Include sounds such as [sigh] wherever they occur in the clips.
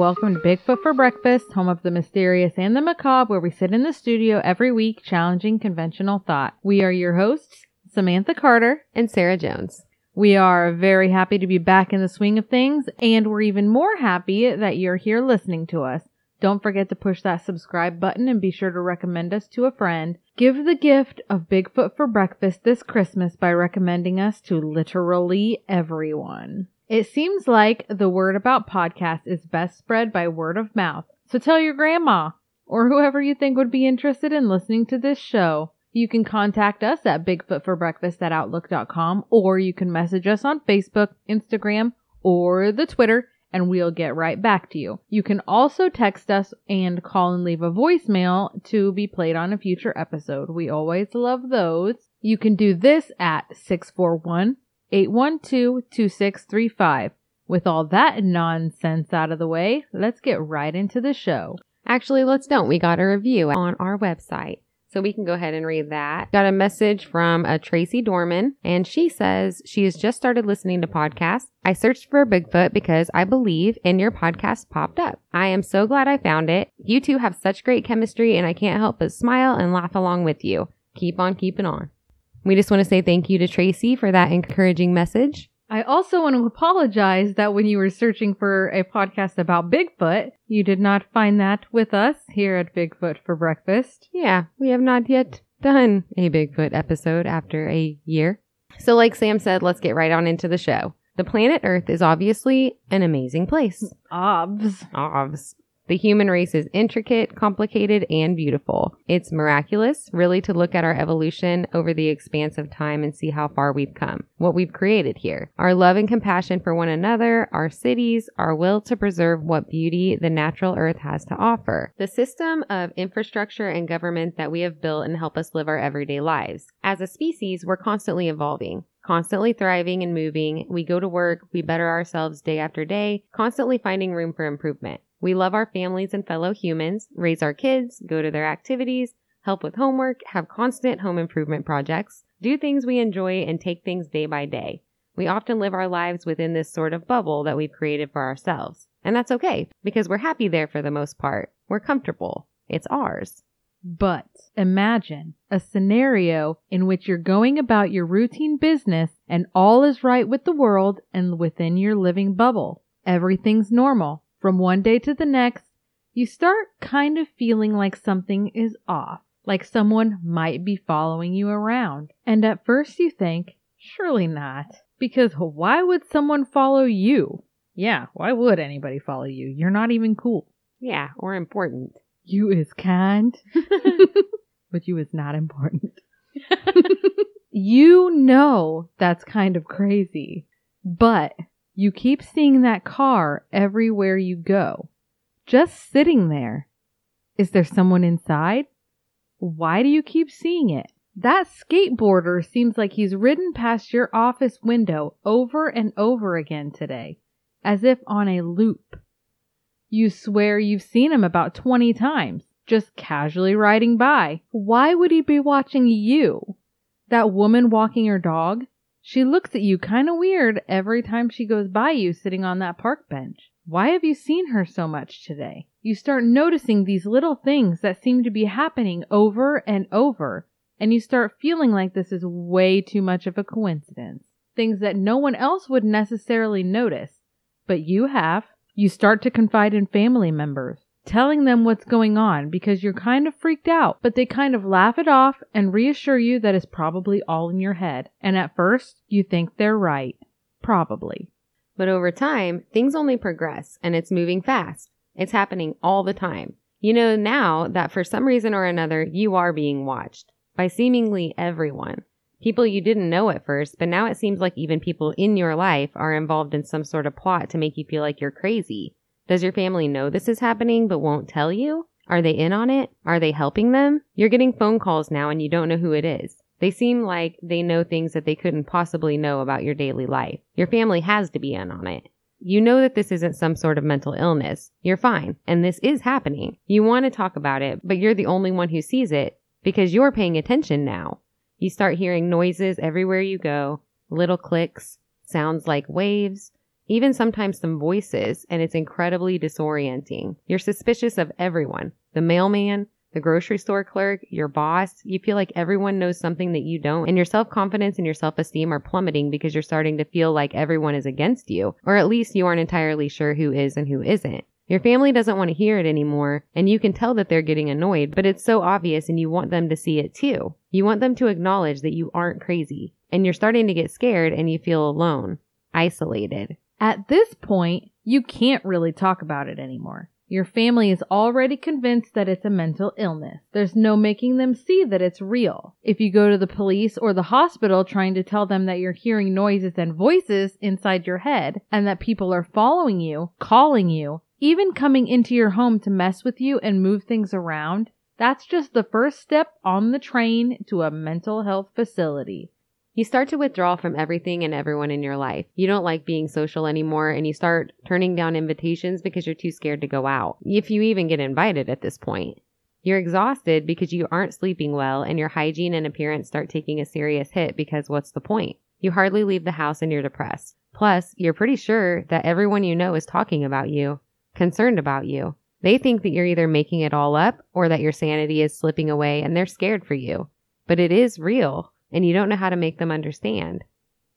welcome to Bigfoot for Breakfast, home of the mysterious and the macabre, where we sit in the studio every week challenging conventional thought. We are your hosts, Samantha Carter. and Sarah Jones. We are very happy to be back in the swing of things, and we're even more happy that you're here listening to us. Don't forget to push that subscribe button and be sure to recommend us to a friend. Give the gift of Bigfoot for breakfast this Christmas by recommending us to literally everyone. It seems like the word about podcasts is best spread by word of mouth. So tell your grandma or whoever you think would be interested in listening to this show. You can contact us at bigfootforbreakfast at outlook.com or you can message us on Facebook, Instagram, or the Twitter and we'll get right back to you. You can also text us and call and leave a voicemail to be played on a future episode. We always love those. You can do this at 641 812 2635. With all that nonsense out of the way, let's get right into the show. Actually, let's don't. We got a review on our website. So we can go ahead and read that. Got a message from a Tracy Dorman, and she says she has just started listening to podcasts. I searched for Bigfoot because I believe and your podcast popped up. I am so glad I found it. You two have such great chemistry, and I can't help but smile and laugh along with you. Keep on keeping on. We just want to say thank you to Tracy for that encouraging message. I also want to apologize that when you were searching for a podcast about Bigfoot, you did not find that with us here at Bigfoot for Breakfast. Yeah, we have not yet done a Bigfoot episode after a year. So, like Sam said, let's get right on into the show. The planet Earth is obviously an amazing place. Obs. Obs. The human race is intricate, complicated, and beautiful. It's miraculous, really, to look at our evolution over the expanse of time and see how far we've come, what we've created here. Our love and compassion for one another, our cities, our will to preserve what beauty the natural earth has to offer. The system of infrastructure and government that we have built and help us live our everyday lives. As a species, we're constantly evolving constantly thriving and moving. We go to work, we better ourselves day after day, constantly finding room for improvement. We love our families and fellow humans, raise our kids, go to their activities, help with homework, have constant home improvement projects, do things we enjoy, and take things day by day. We often live our lives within this sort of bubble that we've created for ourselves. And that's okay, because we're happy there for the most part. We're comfortable. It's ours. But imagine a scenario in which you're going about your routine business and all is right with the world and within your living bubble. Everything's normal. From one day to the next, you start kind of feeling like something is off, like someone might be following you around. And at first you think, surely not. Because why would someone follow you? Yeah, why would anybody follow you? You're not even cool. Yeah, or important. You is kind, [laughs] but you is not important. [laughs] [laughs] you know that's kind of crazy, but you keep seeing that car everywhere you go. Just sitting there. Is there someone inside? Why do you keep seeing it? That skateboarder seems like he's ridden past your office window over and over again today, as if on a loop. You swear you've seen him about 20 times, just casually riding by. Why would he be watching you? That woman walking her dog? She looks at you kinda weird every time she goes by you sitting on that park bench. Why have you seen her so much today? You start noticing these little things that seem to be happening over and over, and you start feeling like this is way too much of a coincidence. Things that no one else would necessarily notice, but you have. You start to confide in family members, telling them what's going on because you're kind of freaked out, but they kind of laugh it off and reassure you that it's probably all in your head. And at first, you think they're right. Probably. But over time, things only progress and it's moving fast. It's happening all the time. You know now that for some reason or another, you are being watched by seemingly everyone. People you didn't know at first, but now it seems like even people in your life are involved in some sort of plot to make you feel like you're crazy. Does your family know this is happening but won't tell you? Are they in on it? Are they helping them? You're getting phone calls now and you don't know who it is. They seem like they know things that they couldn't possibly know about your daily life. Your family has to be in on it. You know that this isn't some sort of mental illness. You're fine. And this is happening. You want to talk about it, but you're the only one who sees it because you're paying attention now. You start hearing noises everywhere you go, little clicks, sounds like waves, even sometimes some voices, and it's incredibly disorienting. You're suspicious of everyone the mailman, the grocery store clerk, your boss. You feel like everyone knows something that you don't, and your self confidence and your self esteem are plummeting because you're starting to feel like everyone is against you, or at least you aren't entirely sure who is and who isn't. Your family doesn't want to hear it anymore, and you can tell that they're getting annoyed, but it's so obvious and you want them to see it too. You want them to acknowledge that you aren't crazy, and you're starting to get scared and you feel alone, isolated. At this point, you can't really talk about it anymore. Your family is already convinced that it's a mental illness. There's no making them see that it's real. If you go to the police or the hospital trying to tell them that you're hearing noises and voices inside your head and that people are following you, calling you, even coming into your home to mess with you and move things around, that's just the first step on the train to a mental health facility. You start to withdraw from everything and everyone in your life. You don't like being social anymore and you start turning down invitations because you're too scared to go out. If you even get invited at this point. You're exhausted because you aren't sleeping well and your hygiene and appearance start taking a serious hit because what's the point? You hardly leave the house and you're depressed. Plus, you're pretty sure that everyone you know is talking about you, concerned about you. They think that you're either making it all up or that your sanity is slipping away and they're scared for you. But it is real and you don't know how to make them understand.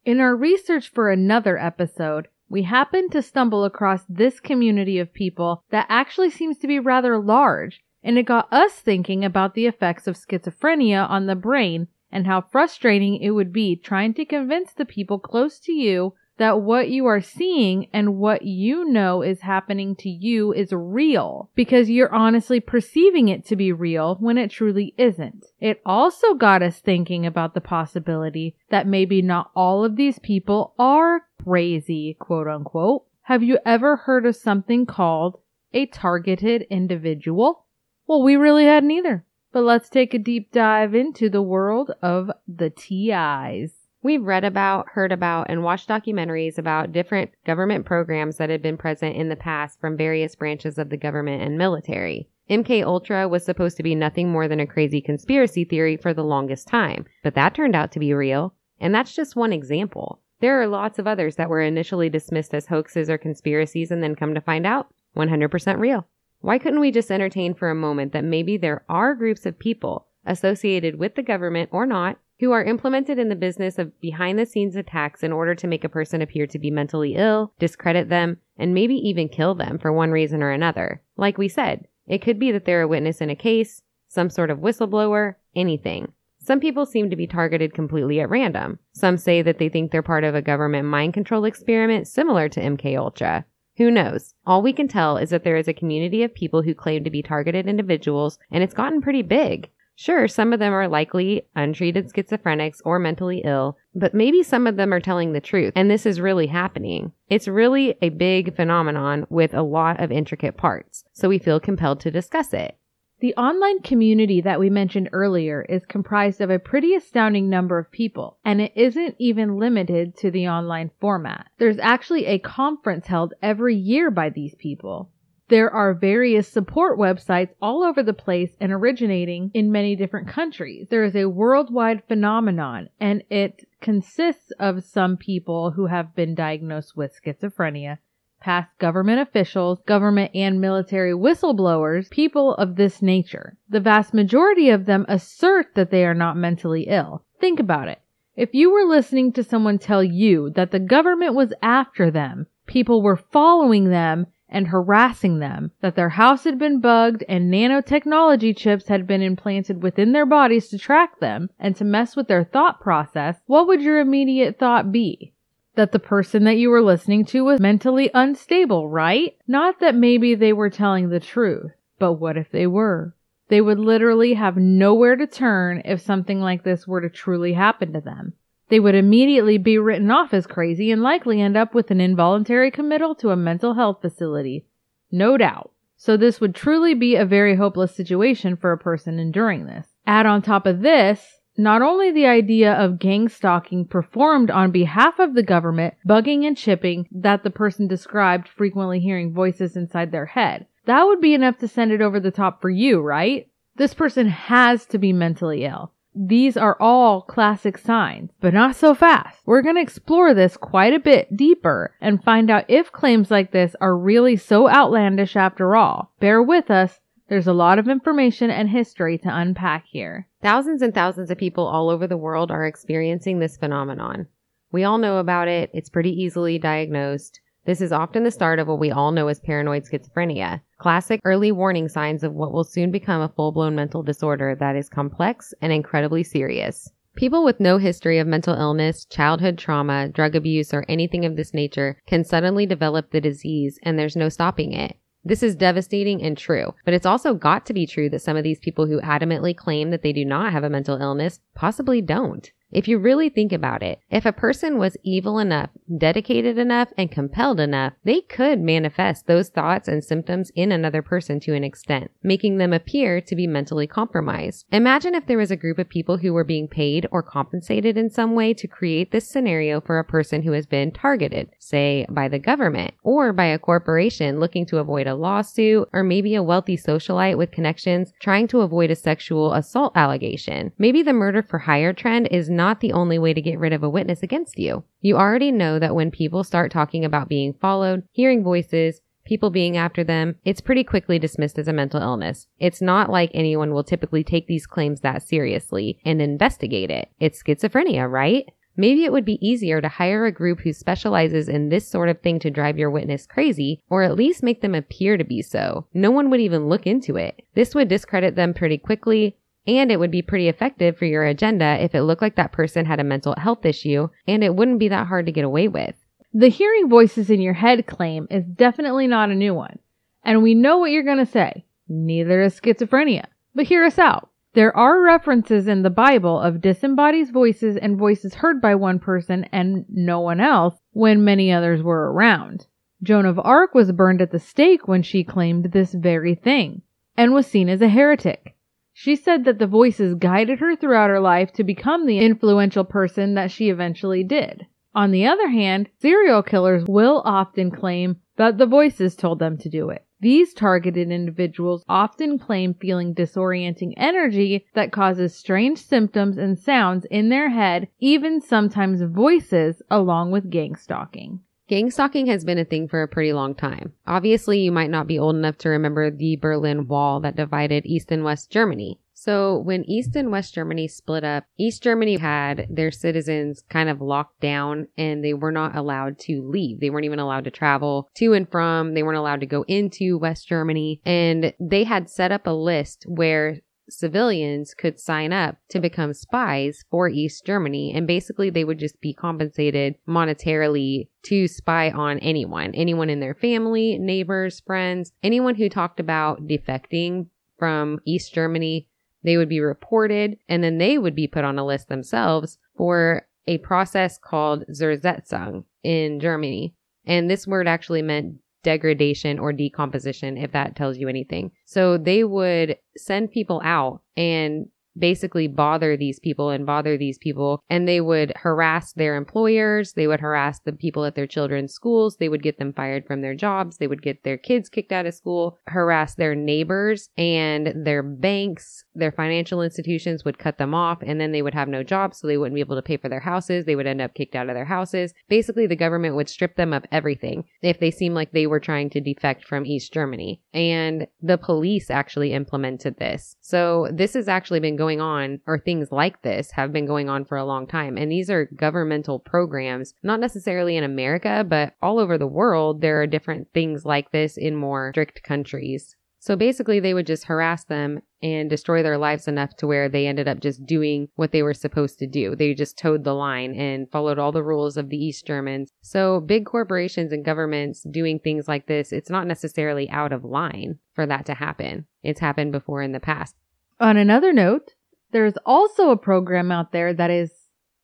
In our research for another episode, we happened to stumble across this community of people that actually seems to be rather large, and it got us thinking about the effects of schizophrenia on the brain and how frustrating it would be trying to convince the people close to you that what you are seeing and what you know is happening to you is real because you're honestly perceiving it to be real when it truly isn't. It also got us thinking about the possibility that maybe not all of these people are crazy, quote unquote. Have you ever heard of something called a targeted individual? Well, we really hadn't either. But let's take a deep dive into the world of the TIs. We've read about, heard about, and watched documentaries about different government programs that had been present in the past from various branches of the government and military. MK Ultra was supposed to be nothing more than a crazy conspiracy theory for the longest time, but that turned out to be real, and that's just one example. There are lots of others that were initially dismissed as hoaxes or conspiracies and then come to find out 100% real. Why couldn't we just entertain for a moment that maybe there are groups of people associated with the government or not who are implemented in the business of behind the scenes attacks in order to make a person appear to be mentally ill, discredit them, and maybe even kill them for one reason or another. Like we said, it could be that they're a witness in a case, some sort of whistleblower, anything. Some people seem to be targeted completely at random. Some say that they think they're part of a government mind control experiment similar to MK Ultra. Who knows? All we can tell is that there is a community of people who claim to be targeted individuals, and it's gotten pretty big. Sure, some of them are likely untreated schizophrenics or mentally ill, but maybe some of them are telling the truth, and this is really happening. It's really a big phenomenon with a lot of intricate parts, so we feel compelled to discuss it. The online community that we mentioned earlier is comprised of a pretty astounding number of people, and it isn't even limited to the online format. There's actually a conference held every year by these people. There are various support websites all over the place and originating in many different countries. There is a worldwide phenomenon and it consists of some people who have been diagnosed with schizophrenia, past government officials, government and military whistleblowers, people of this nature. The vast majority of them assert that they are not mentally ill. Think about it. If you were listening to someone tell you that the government was after them, people were following them, and harassing them, that their house had been bugged and nanotechnology chips had been implanted within their bodies to track them and to mess with their thought process, what would your immediate thought be? That the person that you were listening to was mentally unstable, right? Not that maybe they were telling the truth, but what if they were? They would literally have nowhere to turn if something like this were to truly happen to them. They would immediately be written off as crazy and likely end up with an involuntary committal to a mental health facility. No doubt. So this would truly be a very hopeless situation for a person enduring this. Add on top of this not only the idea of gang stalking performed on behalf of the government, bugging and chipping that the person described frequently hearing voices inside their head. That would be enough to send it over the top for you, right? This person has to be mentally ill. These are all classic signs, but not so fast. We're going to explore this quite a bit deeper and find out if claims like this are really so outlandish after all. Bear with us. There's a lot of information and history to unpack here. Thousands and thousands of people all over the world are experiencing this phenomenon. We all know about it. It's pretty easily diagnosed. This is often the start of what we all know as paranoid schizophrenia, classic early warning signs of what will soon become a full blown mental disorder that is complex and incredibly serious. People with no history of mental illness, childhood trauma, drug abuse, or anything of this nature can suddenly develop the disease and there's no stopping it. This is devastating and true, but it's also got to be true that some of these people who adamantly claim that they do not have a mental illness possibly don't. If you really think about it, if a person was evil enough, dedicated enough, and compelled enough, they could manifest those thoughts and symptoms in another person to an extent, making them appear to be mentally compromised. Imagine if there was a group of people who were being paid or compensated in some way to create this scenario for a person who has been targeted, say by the government, or by a corporation looking to avoid a lawsuit, or maybe a wealthy socialite with connections trying to avoid a sexual assault allegation. Maybe the murder for hire trend is not not the only way to get rid of a witness against you. You already know that when people start talking about being followed, hearing voices, people being after them, it's pretty quickly dismissed as a mental illness. It's not like anyone will typically take these claims that seriously and investigate it. It's schizophrenia, right? Maybe it would be easier to hire a group who specializes in this sort of thing to drive your witness crazy, or at least make them appear to be so. No one would even look into it. This would discredit them pretty quickly, and it would be pretty effective for your agenda if it looked like that person had a mental health issue and it wouldn't be that hard to get away with. The hearing voices in your head claim is definitely not a new one. And we know what you're going to say. Neither is schizophrenia. But hear us out. There are references in the Bible of disembodied voices and voices heard by one person and no one else when many others were around. Joan of Arc was burned at the stake when she claimed this very thing and was seen as a heretic. She said that the voices guided her throughout her life to become the influential person that she eventually did. On the other hand, serial killers will often claim that the voices told them to do it. These targeted individuals often claim feeling disorienting energy that causes strange symptoms and sounds in their head, even sometimes voices, along with gang stalking. Gang stalking has been a thing for a pretty long time. Obviously, you might not be old enough to remember the Berlin Wall that divided East and West Germany. So when East and West Germany split up, East Germany had their citizens kind of locked down and they were not allowed to leave. They weren't even allowed to travel to and from. They weren't allowed to go into West Germany. And they had set up a list where civilians could sign up to become spies for East Germany. And basically, they would just be compensated monetarily to spy on anyone, anyone in their family, neighbors, friends, anyone who talked about defecting from East Germany. They would be reported and then they would be put on a list themselves for a process called Zersetzung in Germany. And this word actually meant degradation or decomposition, if that tells you anything. So they would send people out and basically bother these people and bother these people. And they would harass their employers. They would harass the people at their children's schools. They would get them fired from their jobs. They would get their kids kicked out of school harass their neighbors and their banks their financial institutions would cut them off. And then they would have no jobs so they wouldn't be able to pay for their houses. They would end up kicked out of their houses. Basically the government would strip them of everything if they seemed like they were trying to defect from east germany. And the police actually implemented this. So this has actually been going on, or things like this have been going on for a long time. And these are governmental programs, not necessarily in America, but all over the world. There are different things like this in more strict countries. So basically, they would just harass them and destroy their lives enough to where they ended up just doing what they were supposed to do. They just toed the line and followed all the rules of the East Germans. So big corporations and governments doing things like this, it's not necessarily out of line for that to happen. It's happened before in the past. On another note, there is also a program out there that is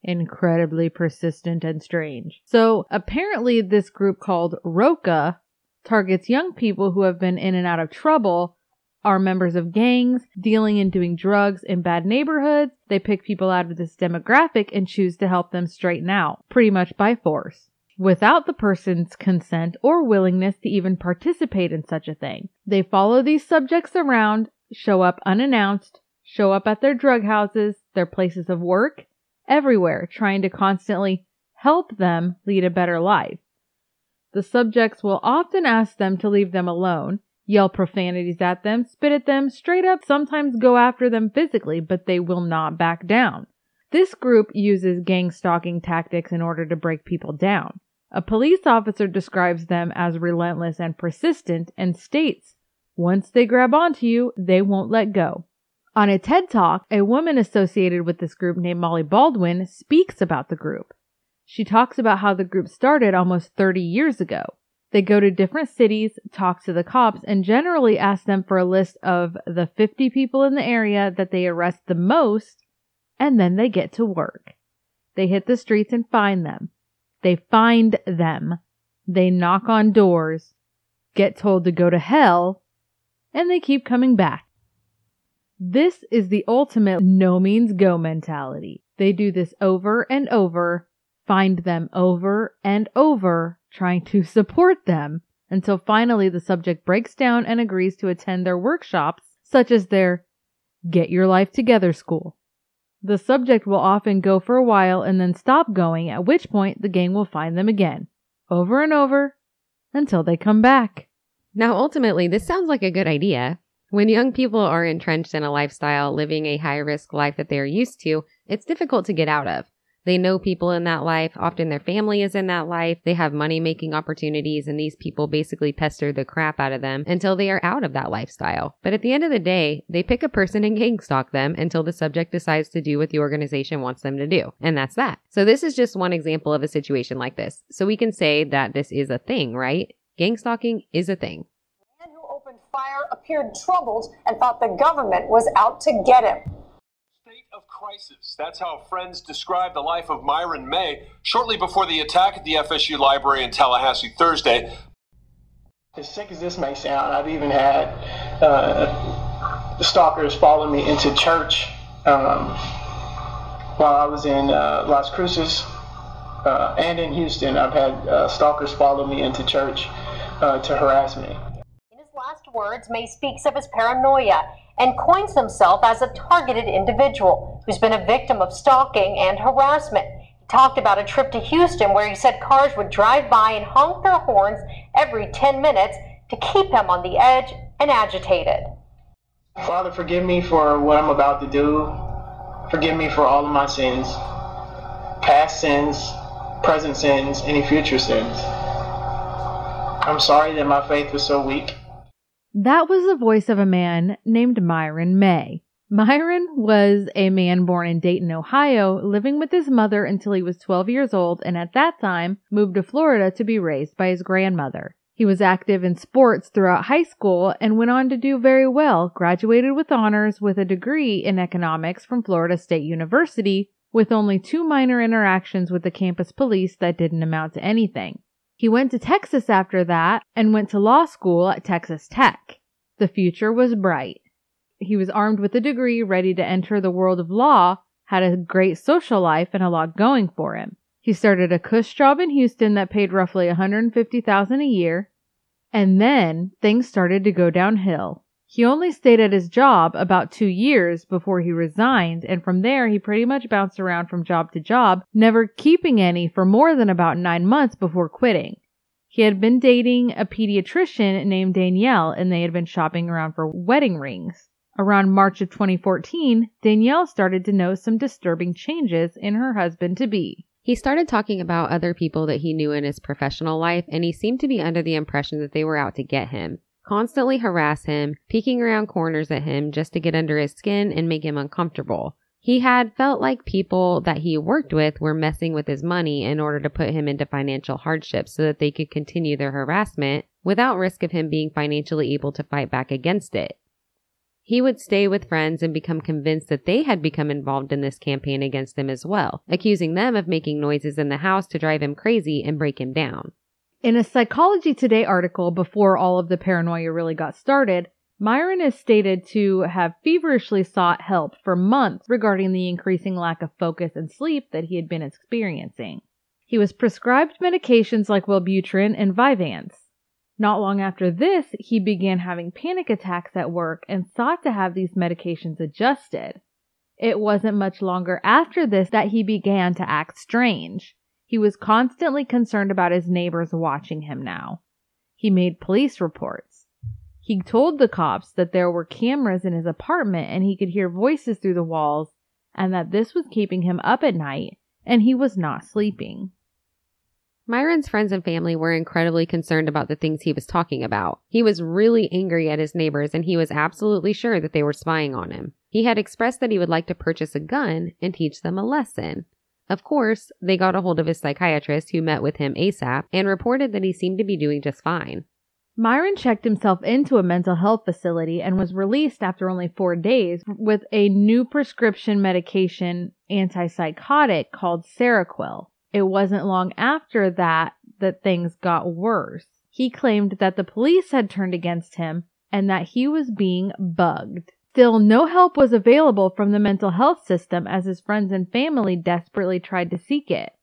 incredibly persistent and strange. So apparently this group called Roca targets young people who have been in and out of trouble are members of gangs, dealing and doing drugs in bad neighborhoods. They pick people out of this demographic and choose to help them straighten out, pretty much by force, without the person's consent or willingness to even participate in such a thing. They follow these subjects around, show up unannounced, show up at their drug houses, their places of work, everywhere, trying to constantly help them lead a better life. The subjects will often ask them to leave them alone, yell profanities at them, spit at them, straight up sometimes go after them physically, but they will not back down. This group uses gang stalking tactics in order to break people down. A police officer describes them as relentless and persistent and states, once they grab onto you, they won't let go. On a TED Talk, a woman associated with this group named Molly Baldwin speaks about the group. She talks about how the group started almost 30 years ago. They go to different cities, talk to the cops, and generally ask them for a list of the 50 people in the area that they arrest the most, and then they get to work. They hit the streets and find them. They find them. They knock on doors, get told to go to hell, and they keep coming back. This is the ultimate no means go mentality. They do this over and over, find them over and over, trying to support them until finally the subject breaks down and agrees to attend their workshops, such as their Get Your Life Together school. The subject will often go for a while and then stop going, at which point the gang will find them again, over and over, until they come back. Now, ultimately, this sounds like a good idea. When young people are entrenched in a lifestyle living a high risk life that they are used to, it's difficult to get out of. They know people in that life. Often their family is in that life. They have money making opportunities and these people basically pester the crap out of them until they are out of that lifestyle. But at the end of the day, they pick a person and gang stalk them until the subject decides to do what the organization wants them to do. And that's that. So this is just one example of a situation like this. So we can say that this is a thing, right? Gang stalking is a thing. The man who opened fire appeared troubled and thought the government was out to get him State of crisis. That's how friends described the life of Myron May shortly before the attack at the FSU library in Tallahassee Thursday. As sick as this may sound, I've even had uh, stalkers follow me into church um, while I was in uh, Las Cruces uh, and in Houston. I've had uh, stalkers follow me into church uh, to harass me. In his last words, May speaks of his paranoia and coins himself as a targeted individual who's been a victim of stalking and harassment. He talked about a trip to Houston where he said cars would drive by and honk their horns every 10 minutes to keep him on the edge and agitated. Father, forgive me for what I'm about to do. Forgive me for all of my sins, past sins, present sins, any future sins. I'm sorry that my faith was so weak. That was the voice of a man named Myron May. Myron was a man born in Dayton, Ohio, living with his mother until he was 12 years old and at that time moved to Florida to be raised by his grandmother. He was active in sports throughout high school and went on to do very well, graduated with honors with a degree in economics from Florida State University, with only two minor interactions with the campus police that didn't amount to anything. He went to Texas after that and went to law school at Texas Tech. The future was bright. He was armed with a degree, ready to enter the world of law, had a great social life and a lot going for him. He started a cush job in Houston that paid roughly 150,000 a year, and then things started to go downhill. He only stayed at his job about two years before he resigned, and from there he pretty much bounced around from job to job, never keeping any for more than about nine months before quitting. He had been dating a pediatrician named Danielle, and they had been shopping around for wedding rings. Around March of 2014, Danielle started to notice some disturbing changes in her husband to be. He started talking about other people that he knew in his professional life, and he seemed to be under the impression that they were out to get him constantly harass him, peeking around corners at him just to get under his skin and make him uncomfortable. He had felt like people that he worked with were messing with his money in order to put him into financial hardship so that they could continue their harassment without risk of him being financially able to fight back against it. He would stay with friends and become convinced that they had become involved in this campaign against him as well, accusing them of making noises in the house to drive him crazy and break him down. In a Psychology Today article before all of the paranoia really got started, Myron is stated to have feverishly sought help for months regarding the increasing lack of focus and sleep that he had been experiencing. He was prescribed medications like Wellbutrin and Vyvanse. Not long after this, he began having panic attacks at work and sought to have these medications adjusted. It wasn't much longer after this that he began to act strange. He was constantly concerned about his neighbors watching him now. He made police reports. He told the cops that there were cameras in his apartment and he could hear voices through the walls and that this was keeping him up at night and he was not sleeping. Myron's friends and family were incredibly concerned about the things he was talking about. He was really angry at his neighbors and he was absolutely sure that they were spying on him. He had expressed that he would like to purchase a gun and teach them a lesson. Of course, they got a hold of his psychiatrist who met with him ASAP and reported that he seemed to be doing just fine. Myron checked himself into a mental health facility and was released after only four days with a new prescription medication antipsychotic called Seroquel. It wasn't long after that that things got worse. He claimed that the police had turned against him and that he was being bugged. Still, no help was available from the mental health system as his friends and family desperately tried to seek it.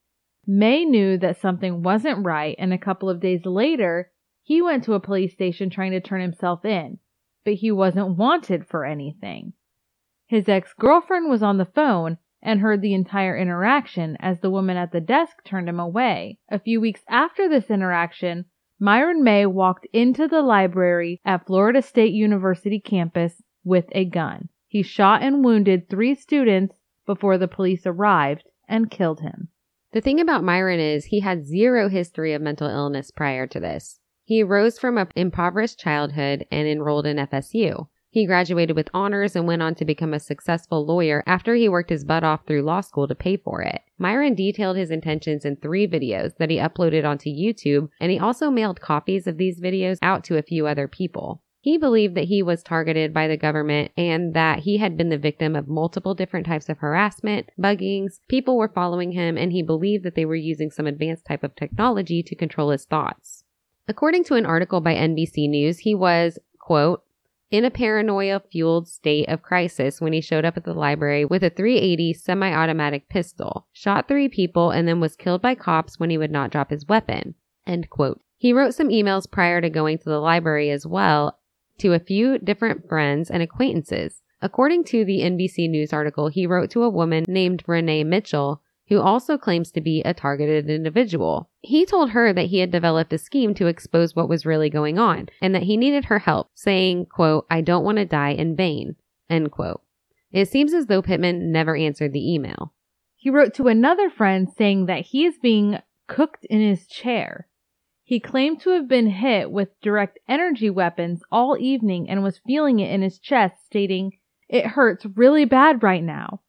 May knew that something wasn't right, and a couple of days later, he went to a police station trying to turn himself in, but he wasn't wanted for anything. His ex girlfriend was on the phone and heard the entire interaction as the woman at the desk turned him away. A few weeks after this interaction, Myron May walked into the library at Florida State University campus with a gun. He shot and wounded three students before the police arrived and killed him. The thing about Myron is he had zero history of mental illness prior to this. He rose from an impoverished childhood and enrolled in FSU. He graduated with honors and went on to become a successful lawyer after he worked his butt off through law school to pay for it. Myron detailed his intentions in three videos that he uploaded onto YouTube, and he also mailed copies of these videos out to a few other people. He believed that he was targeted by the government and that he had been the victim of multiple different types of harassment, buggings, people were following him, and he believed that they were using some advanced type of technology to control his thoughts. According to an article by NBC News, he was, quote, in a paranoia fueled state of crisis when he showed up at the library with a 380 semi automatic pistol, shot three people, and then was killed by cops when he would not drop his weapon. End quote. He wrote some emails prior to going to the library as well to a few different friends and acquaintances. According to the NBC News article, he wrote to a woman named Renee Mitchell who also claims to be a targeted individual. He told her that he had developed a scheme to expose what was really going on and that he needed her help, saying, quote, I don't want to die in vain, end quote. It seems as though Pittman never answered the email. He wrote to another friend saying that he is being cooked in his chair. He claimed to have been hit with direct energy weapons all evening and was feeling it in his chest, stating, It hurts really bad right now.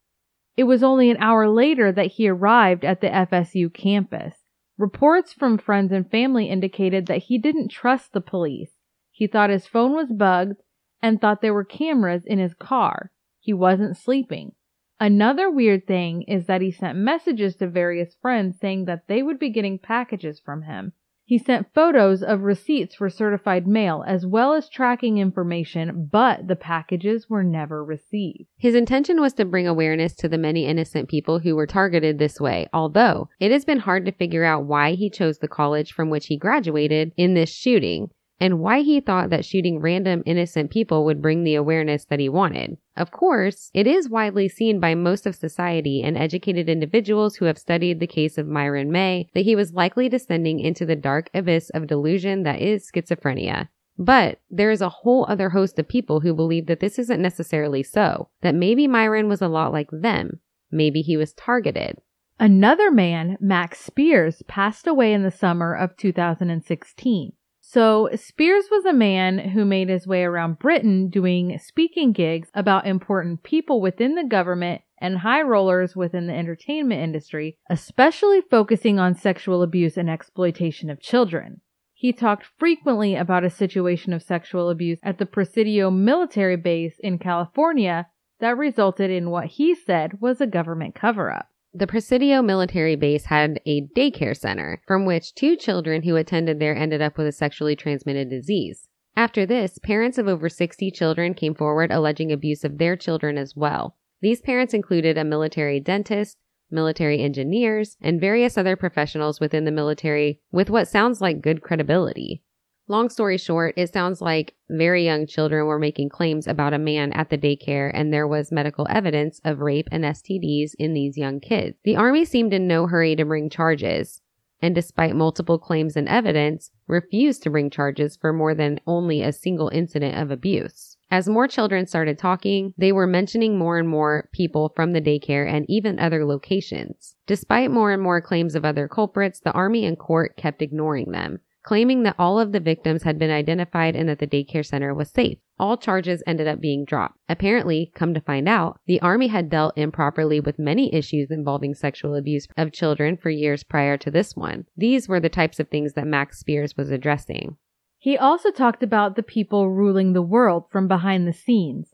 It was only an hour later that he arrived at the FSU campus. Reports from friends and family indicated that he didn't trust the police. He thought his phone was bugged and thought there were cameras in his car. He wasn't sleeping. Another weird thing is that he sent messages to various friends saying that they would be getting packages from him. He sent photos of receipts for certified mail as well as tracking information, but the packages were never received. His intention was to bring awareness to the many innocent people who were targeted this way, although it has been hard to figure out why he chose the college from which he graduated in this shooting and why he thought that shooting random innocent people would bring the awareness that he wanted. Of course, it is widely seen by most of society and educated individuals who have studied the case of Myron May that he was likely descending into the dark abyss of delusion that is schizophrenia. But there is a whole other host of people who believe that this isn't necessarily so, that maybe Myron was a lot like them. Maybe he was targeted. Another man, Max Spiers, passed away in the summer of 2016. So, Spiers was a man who made his way around Britain doing speaking gigs about important people within the government and high rollers within the entertainment industry, especially focusing on sexual abuse and exploitation of children. He talked frequently about a situation of sexual abuse at the Presidio military base in California that resulted in what he said was a government cover up. The Presidio military base had a daycare center from which two children who attended there ended up with a sexually transmitted disease. After this, parents of over 60 children came forward alleging abuse of their children as well. These parents included a military dentist, military engineers, and various other professionals within the military with what sounds like good credibility. Long story short, it sounds like very young children were making claims about a man at the daycare and there was medical evidence of rape and STDs in these young kids. The Army seemed in no hurry to bring charges, and despite multiple claims and evidence, refused to bring charges for more than only a single incident of abuse. As more children started talking, they were mentioning more and more people from the daycare and even other locations. Despite more and more claims of other culprits, the Army and court kept ignoring them claiming that all of the victims had been identified and that the daycare center was safe. All charges ended up being dropped. Apparently, come to find out, the Army had dealt improperly with many issues involving sexual abuse of children for years prior to this one. These were the types of things that Max Spiers was addressing. He also talked about the people ruling the world from behind the scenes,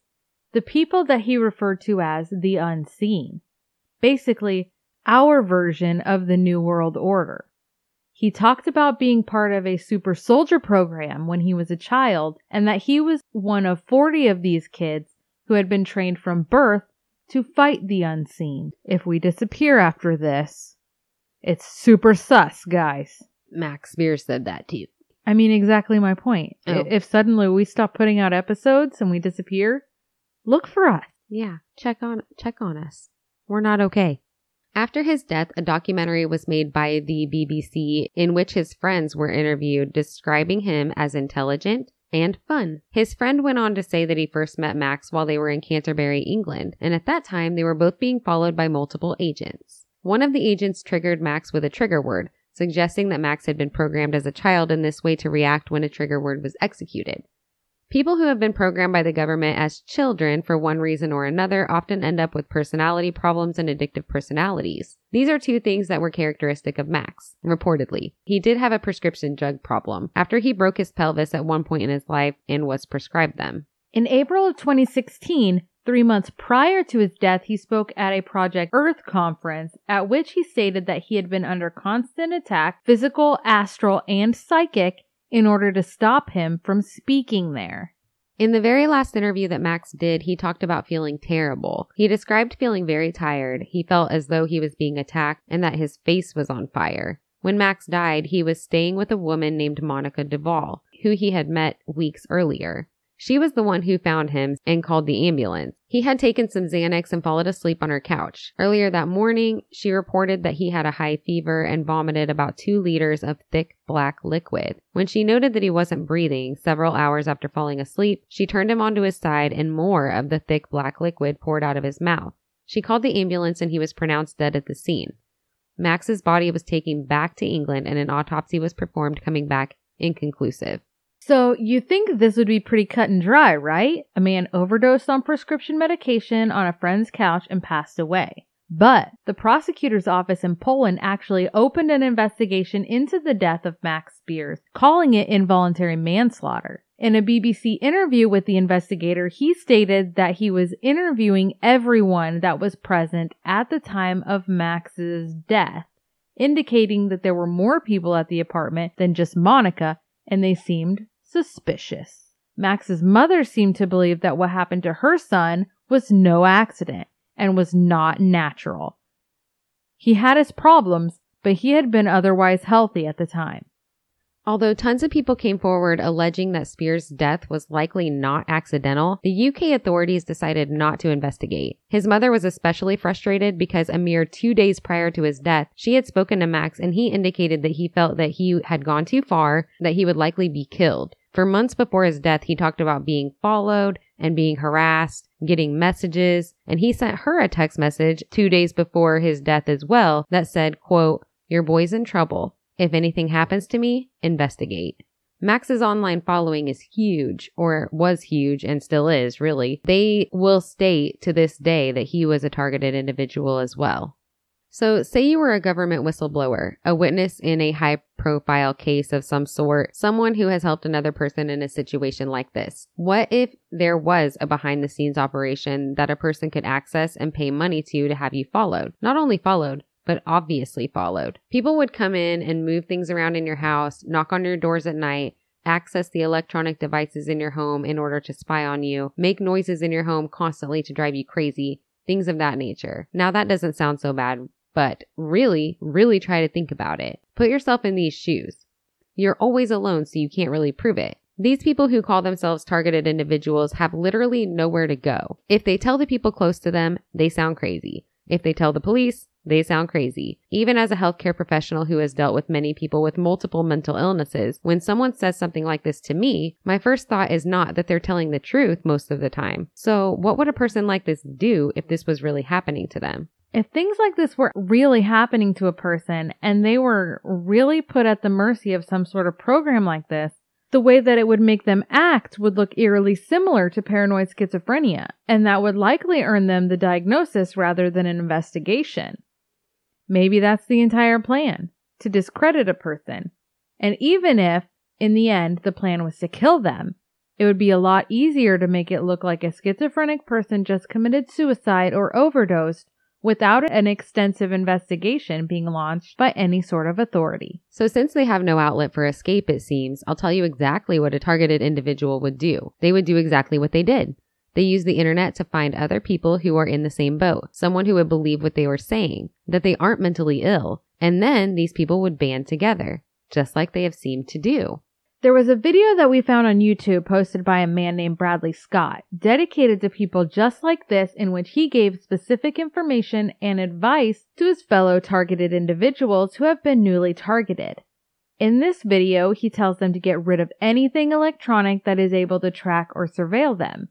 the people that he referred to as the unseen. Basically, our version of the New World Order. He talked about being part of a super soldier program when he was a child and that he was one of 40 of these kids who had been trained from birth to fight the unseen. If we disappear after this, it's super sus, guys. Max Spiers said that too. I mean, exactly my point. Oh. If suddenly we stop putting out episodes and we disappear, look for us. Yeah, check on check on us. We're not okay. After his death, a documentary was made by the BBC in which his friends were interviewed describing him as intelligent and fun. His friend went on to say that he first met Max while they were in Canterbury, England, and at that time they were both being followed by multiple agents. One of the agents triggered Max with a trigger word, suggesting that Max had been programmed as a child in this way to react when a trigger word was executed. People who have been programmed by the government as children for one reason or another often end up with personality problems and addictive personalities. These are two things that were characteristic of Max, reportedly. He did have a prescription drug problem after he broke his pelvis at one point in his life and was prescribed them. In April of 2016, three months prior to his death, he spoke at a Project Earth conference at which he stated that he had been under constant attack, physical, astral, and psychic, in order to stop him from speaking there. In the very last interview that Max did, he talked about feeling terrible. He described feeling very tired. He felt as though he was being attacked and that his face was on fire. When Max died, he was staying with a woman named Monica Duvall, who he had met weeks earlier. She was the one who found him and called the ambulance. He had taken some Xanax and fallen asleep on her couch. Earlier that morning, she reported that he had a high fever and vomited about two liters of thick black liquid. When she noted that he wasn't breathing several hours after falling asleep, she turned him onto his side and more of the thick black liquid poured out of his mouth. She called the ambulance and he was pronounced dead at the scene. Max's body was taken back to England and an autopsy was performed, coming back inconclusive. So you think this would be pretty cut and dry, right? A man overdosed on prescription medication on a friend's couch and passed away. But the prosecutor's office in Poland actually opened an investigation into the death of Max Spiers, calling it involuntary manslaughter. In a BBC interview with the investigator, he stated that he was interviewing everyone that was present at the time of Max's death, indicating that there were more people at the apartment than just Monica, and they seemed suspicious. Max's mother seemed to believe that what happened to her son was no accident and was not natural. He had his problems, but he had been otherwise healthy at the time. Although tons of people came forward alleging that Spiers' death was likely not accidental, the UK authorities decided not to investigate. His mother was especially frustrated because a mere two days prior to his death, she had spoken to Max and he indicated that he felt that he had gone too far, that he would likely be killed. For months before his death, he talked about being followed and being harassed, getting messages, and he sent her a text message two days before his death as well that said, quote, your boy's in trouble. If anything happens to me, investigate. Max's online following is huge, or was huge and still is, really. They will state to this day that he was a targeted individual as well. So, say you were a government whistleblower, a witness in a high profile case of some sort, someone who has helped another person in a situation like this. What if there was a behind the scenes operation that a person could access and pay money to to have you followed? Not only followed, but obviously followed. People would come in and move things around in your house, knock on your doors at night, access the electronic devices in your home in order to spy on you, make noises in your home constantly to drive you crazy, things of that nature. Now that doesn't sound so bad, but really, really try to think about it. Put yourself in these shoes. You're always alone, so you can't really prove it. These people who call themselves targeted individuals have literally nowhere to go. If they tell the people close to them, they sound crazy. If they tell the police, they sound crazy. Even as a healthcare professional who has dealt with many people with multiple mental illnesses, when someone says something like this to me, my first thought is not that they're telling the truth most of the time. So, what would a person like this do if this was really happening to them? If things like this were really happening to a person and they were really put at the mercy of some sort of program like this, the way that it would make them act would look eerily similar to paranoid schizophrenia, and that would likely earn them the diagnosis rather than an investigation. Maybe that's the entire plan to discredit a person. And even if, in the end, the plan was to kill them, it would be a lot easier to make it look like a schizophrenic person just committed suicide or overdosed without an extensive investigation being launched by any sort of authority. So, since they have no outlet for escape, it seems, I'll tell you exactly what a targeted individual would do. They would do exactly what they did. They use the internet to find other people who are in the same boat, someone who would believe what they were saying, that they aren't mentally ill, and then these people would band together, just like they have seemed to do. There was a video that we found on YouTube posted by a man named Bradley Scott, dedicated to people just like this, in which he gave specific information and advice to his fellow targeted individuals who have been newly targeted. In this video, he tells them to get rid of anything electronic that is able to track or surveil them.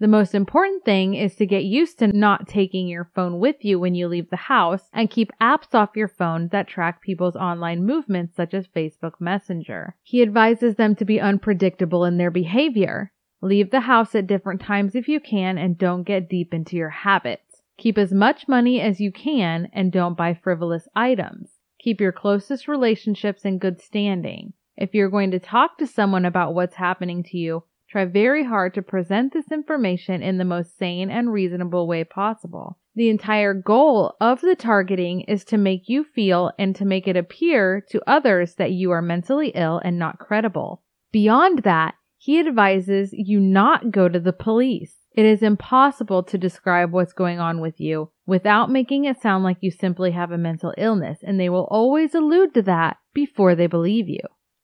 The most important thing is to get used to not taking your phone with you when you leave the house and keep apps off your phone that track people's online movements such as Facebook Messenger. He advises them to be unpredictable in their behavior. Leave the house at different times if you can and don't get deep into your habits. Keep as much money as you can and don't buy frivolous items. Keep your closest relationships in good standing. If you're going to talk to someone about what's happening to you, try very hard to present this information in the most sane and reasonable way possible. The entire goal of the targeting is to make you feel and to make it appear to others that you are mentally ill and not credible. Beyond that, he advises you not go to the police. It is impossible to describe what's going on with you without making it sound like you simply have a mental illness, and they will always allude to that before they believe you.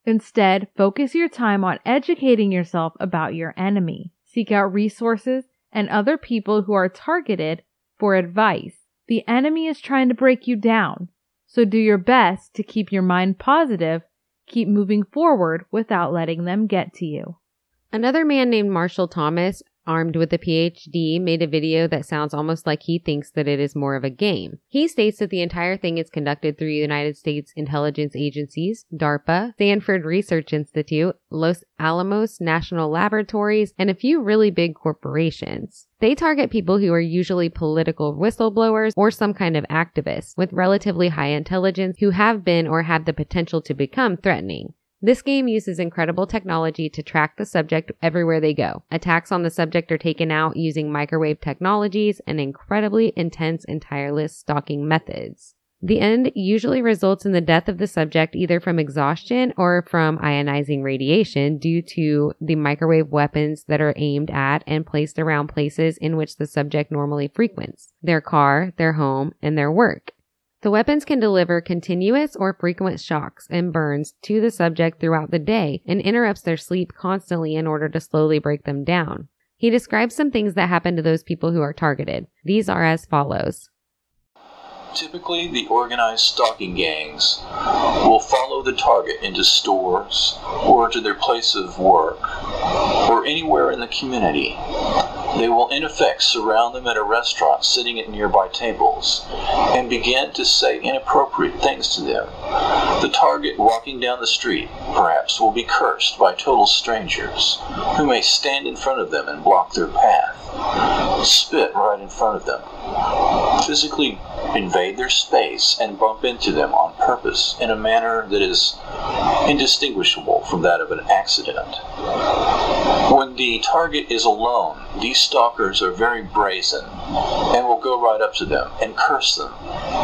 Instead, focus your time on educating yourself about your enemy. Seek out resources and other people who are targeted for advice. The enemy is trying to break you down, so do your best to keep your mind positive, keep moving forward without letting them get to you. Another man named Marshall Thomas armed with a PhD, made a video that sounds almost like he thinks that it is more of a game. He states that the entire thing is conducted through United States intelligence agencies, DARPA, Stanford Research Institute, Los Alamos National Laboratories, and a few really big corporations. They target people who are usually political whistleblowers or some kind of activists with relatively high intelligence who have been or have the potential to become threatening. This game uses incredible technology to track the subject everywhere they go. Attacks on the subject are taken out using microwave technologies and incredibly intense and tireless stalking methods. The end usually results in the death of the subject either from exhaustion or from ionizing radiation due to the microwave weapons that are aimed at and placed around places in which the subject normally frequents their car, their home, and their work. The weapons can deliver continuous or frequent shocks and burns to the subject throughout the day and interrupts their sleep constantly in order to slowly break them down. He describes some things that happen to those people who are targeted. These are as follows. Typically, the organized stalking gangs will follow the target into stores or to their place of work or anywhere in the community. They will, in effect, surround them at a restaurant sitting at nearby tables and begin to say inappropriate things to them. The target walking down the street, perhaps, will be cursed by total strangers who may stand in front of them and block their path, spit right in front of them, physically invade their space and bump into them on purpose in a manner that is indistinguishable from that of an accident. When the target is alone, these stalkers are very brazen and will go right up to them and curse them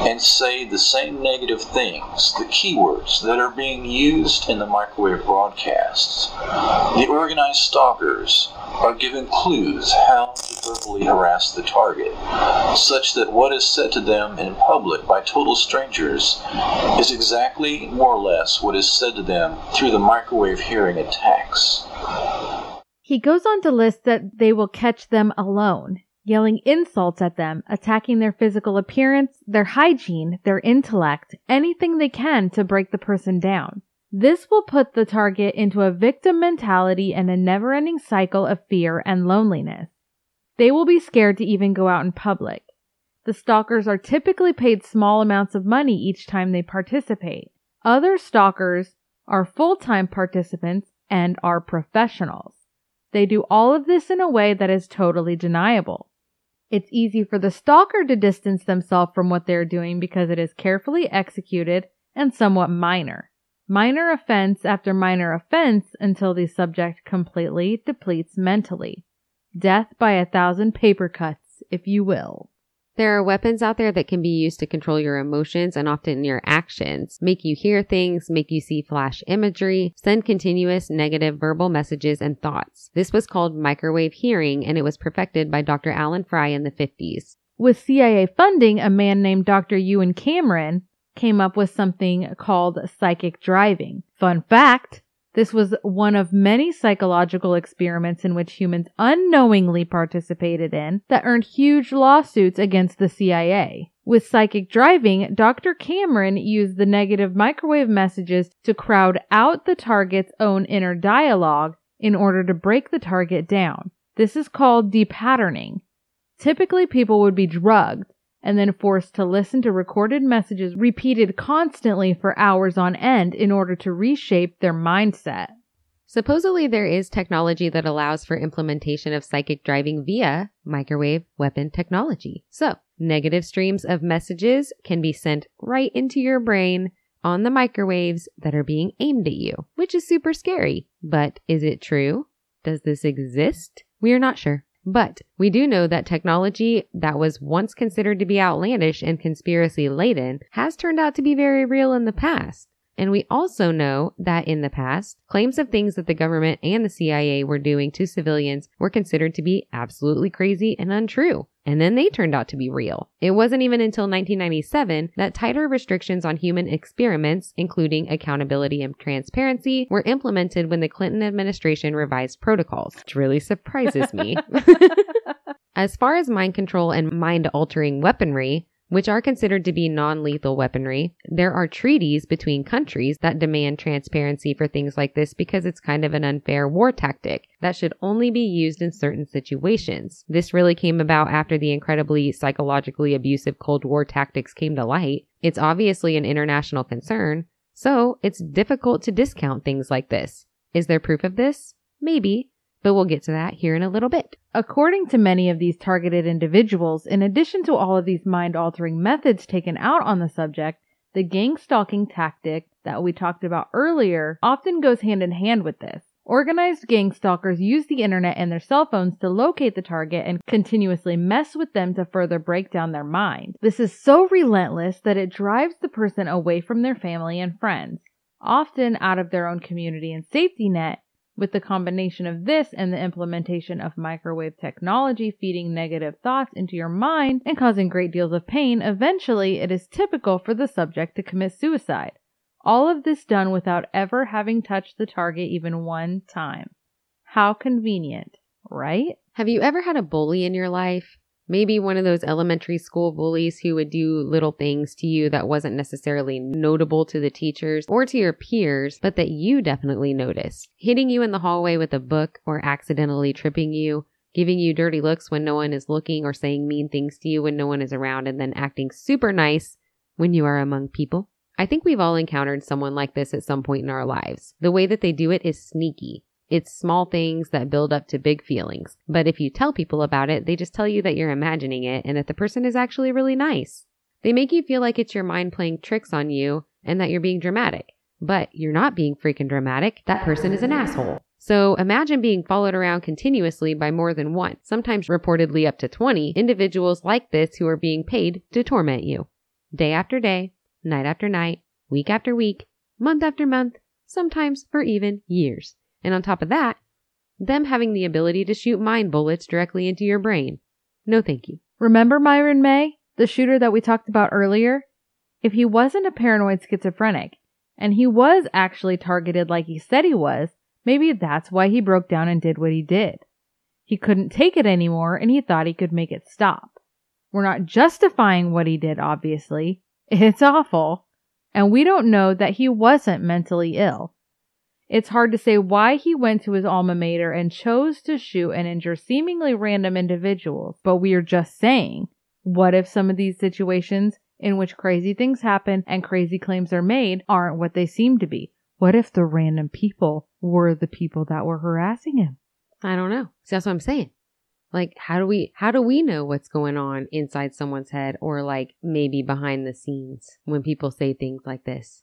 and say the same negative things, the keywords that are being used in the microwave broadcasts. The organized stalkers are given clues how to verbally harass the target, such that what is said to them in public by total strangers is exactly more or less what is said to them through the microwave hearing attacks. He goes on to list that they will catch them alone, yelling insults at them, attacking their physical appearance, their hygiene, their intellect, anything they can to break the person down. This will put the target into a victim mentality and a never ending cycle of fear and loneliness. They will be scared to even go out in public. The stalkers are typically paid small amounts of money each time they participate. Other stalkers are full time participants and are professionals. They do all of this in a way that is totally deniable. It's easy for the stalker to distance themselves from what they're doing because it is carefully executed and somewhat minor. Minor offense after minor offense until the subject completely depletes mentally. Death by a thousand paper cuts, if you will. There are weapons out there that can be used to control your emotions and often your actions, make you hear things, make you see flash imagery, send continuous negative verbal messages and thoughts. This was called microwave hearing and it was perfected by Dr. Alan Frey in the 50s. With CIA funding, a man named Dr. Ewen Cameron came up with something called psychic driving. Fun fact this was one of many psychological experiments in which humans unknowingly participated in that earned huge lawsuits against the CIA. With psychic driving, Dr. Cameron used the negative microwave messages to crowd out the target's own inner dialogue in order to break the target down. This is called depatterning. Typically, people would be drugged and then forced to listen to recorded messages repeated constantly for hours on end in order to reshape their mindset. Supposedly, there is technology that allows for implementation of psychic driving via microwave weapon technology. So, negative streams of messages can be sent right into your brain on the microwaves that are being aimed at you, which is super scary. But is it true? Does this exist? We are not sure. But we do know that technology that was once considered to be outlandish and conspiracy laden has turned out to be very real in the past. And we also know that in the past, claims of things that the government and the CIA were doing to civilians were considered to be absolutely crazy and untrue. And then they turned out to be real. It wasn't even until 1997 that tighter restrictions on human experiments, including accountability and transparency, were implemented when the Clinton administration revised protocols, which really surprises me. [laughs] [laughs] as far as mind control and mind altering weaponry, which are considered to be non lethal weaponry. There are treaties between countries that demand transparency for things like this because it's kind of an unfair war tactic that should only be used in certain situations. This really came about after the incredibly psychologically abusive Cold War tactics came to light. It's obviously an international concern, so it's difficult to discount things like this. Is there proof of this? Maybe, but we'll get to that here in a little bit. According to many of these targeted individuals, in addition to all of these mind altering methods taken out on the subject, the gang stalking tactic that we talked about earlier often goes hand in hand with this. Organized gang stalkers use the internet and their cell phones to locate the target and continuously mess with them to further break down their mind. This is so relentless that it drives the person away from their family and friends, often out of their own community and safety net, with the combination of this and the implementation of microwave technology feeding negative thoughts into your mind and causing great deals of pain, eventually it is typical for the subject to commit suicide. All of this done without ever having touched the target even one time. How convenient, right? Have you ever had a bully in your life? Maybe one of those elementary school bullies who would do little things to you that wasn't necessarily notable to the teachers or to your peers, but that you definitely noticed. Hitting you in the hallway with a book or accidentally tripping you, giving you dirty looks when no one is looking or saying mean things to you when no one is around and then acting super nice when you are among people. I think we've all encountered someone like this at some point in our lives. The way that they do it is sneaky. It's small things that build up to big feelings. But if you tell people about it, they just tell you that you're imagining it and that the person is actually really nice. They make you feel like it's your mind playing tricks on you and that you're being dramatic. But you're not being freaking dramatic. That person is an asshole. So imagine being followed around continuously by more than one, sometimes reportedly up to 20 individuals like this who are being paid to torment you. Day after day, night after night, week after week, month after month, sometimes for even years. And on top of that, them having the ability to shoot mind bullets directly into your brain. No thank you. Remember Myron May, the shooter that we talked about earlier? If he wasn't a paranoid schizophrenic, and he was actually targeted like he said he was, maybe that's why he broke down and did what he did. He couldn't take it anymore and he thought he could make it stop. We're not justifying what he did, obviously. [laughs] It's awful. And we don't know that he wasn't mentally ill. It's hard to say why he went to his alma mater and chose to shoot and injure seemingly random individuals, but we are just saying, what if some of these situations in which crazy things happen and crazy claims are made aren't what they seem to be? What if the random people were the people that were harassing him? I don't know. See, that's what I'm saying. Like, how do we, how do we know what's going on inside someone's head or like maybe behind the scenes when people say things like this?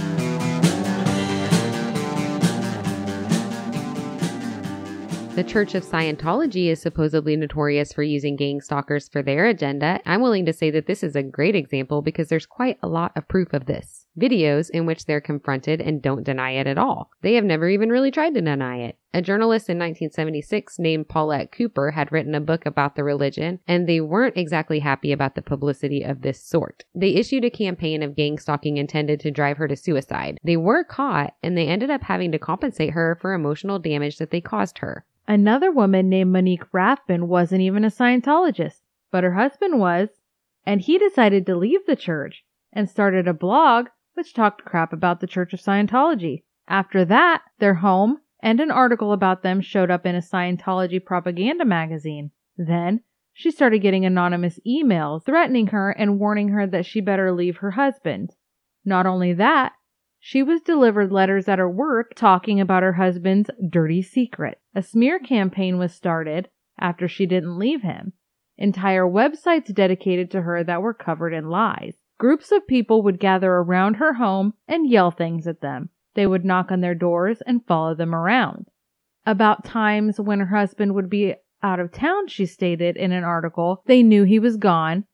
The Church of Scientology is supposedly notorious for using gang stalkers for their agenda. I'm willing to say that this is a great example because there's quite a lot of proof of this. Videos in which they're confronted and don't deny it at all. They have never even really tried to deny it. A journalist in 1976 named Paulette Cooper had written a book about the religion, and they weren't exactly happy about the publicity of this sort. They issued a campaign of gang stalking intended to drive her to suicide. They were caught, and they ended up having to compensate her for emotional damage that they caused her. Another woman named Monique Rathbun wasn't even a Scientologist, but her husband was, and he decided to leave the church and started a blog which talked crap about the Church of Scientology. After that, their home and an article about them showed up in a Scientology propaganda magazine. Then, she started getting anonymous emails threatening her and warning her that she better leave her husband. Not only that, she was delivered letters at her work talking about her husband's dirty secret. A smear campaign was started after she didn't leave him. Entire websites dedicated to her that were covered in lies. Groups of people would gather around her home and yell things at them. They would knock on their doors and follow them around. About times when her husband would be out of town, she stated in an article, they knew he was gone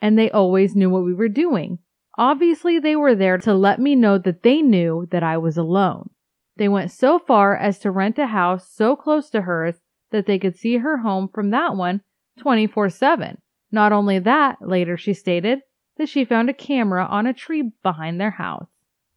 and they always knew what we were doing. Obviously, they were there to let me know that they knew that I was alone. They went so far as to rent a house so close to hers that they could see her home from that one 24 7. Not only that, later she stated that she found a camera on a tree behind their house.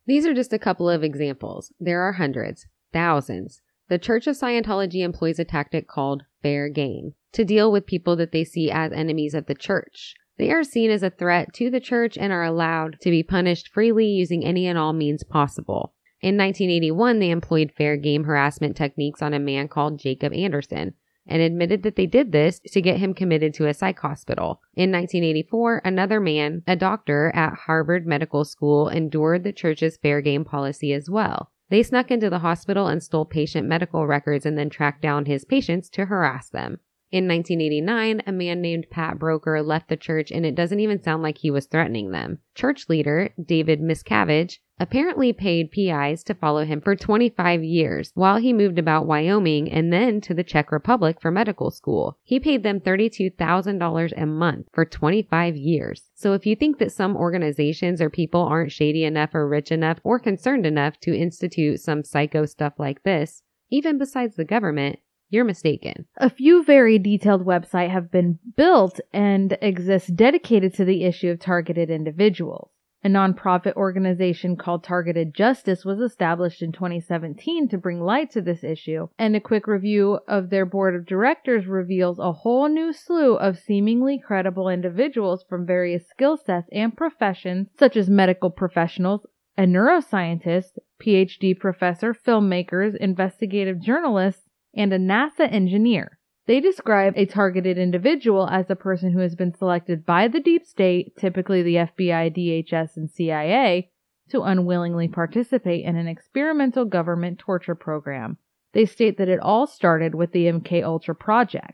These are just a couple of examples. There are hundreds, thousands. The Church of Scientology employs a tactic called fair game to deal with people that they see as enemies of the church. They are seen as a threat to the church and are allowed to be punished freely using any and all means possible. In 1981, they employed fair game harassment techniques on a man called Jacob Anderson and admitted that they did this to get him committed to a psych hospital. In 1984, another man, a doctor at Harvard Medical School, endured the church's fair game policy as well. They snuck into the hospital and stole patient medical records and then tracked down his patients to harass them. In 1989, a man named Pat Broeker left the church and it doesn't even sound like he was threatening them. Church leader David Miscavige apparently paid PIs to follow him for 25 years while he moved about Wyoming and then to the Czech Republic for medical school. He paid them $32,000 a month for 25 years. So if you think that some organizations or people aren't shady enough or rich enough or concerned enough to institute some psycho stuff like this, even besides the government, you're mistaken. A few very detailed websites have been built and exist dedicated to the issue of targeted individuals. A nonprofit organization called Targeted Justice was established in 2017 to bring light to this issue, and a quick review of their board of directors reveals a whole new slew of seemingly credible individuals from various skill sets and professions, such as medical professionals, a neuroscientist, PhD professor, filmmakers, investigative journalists, and a NASA engineer. They describe a targeted individual as a person who has been selected by the deep state, typically the FBI, DHS, and CIA, to unwillingly participate in an experimental government torture program. They state that it all started with the MK Ultra project.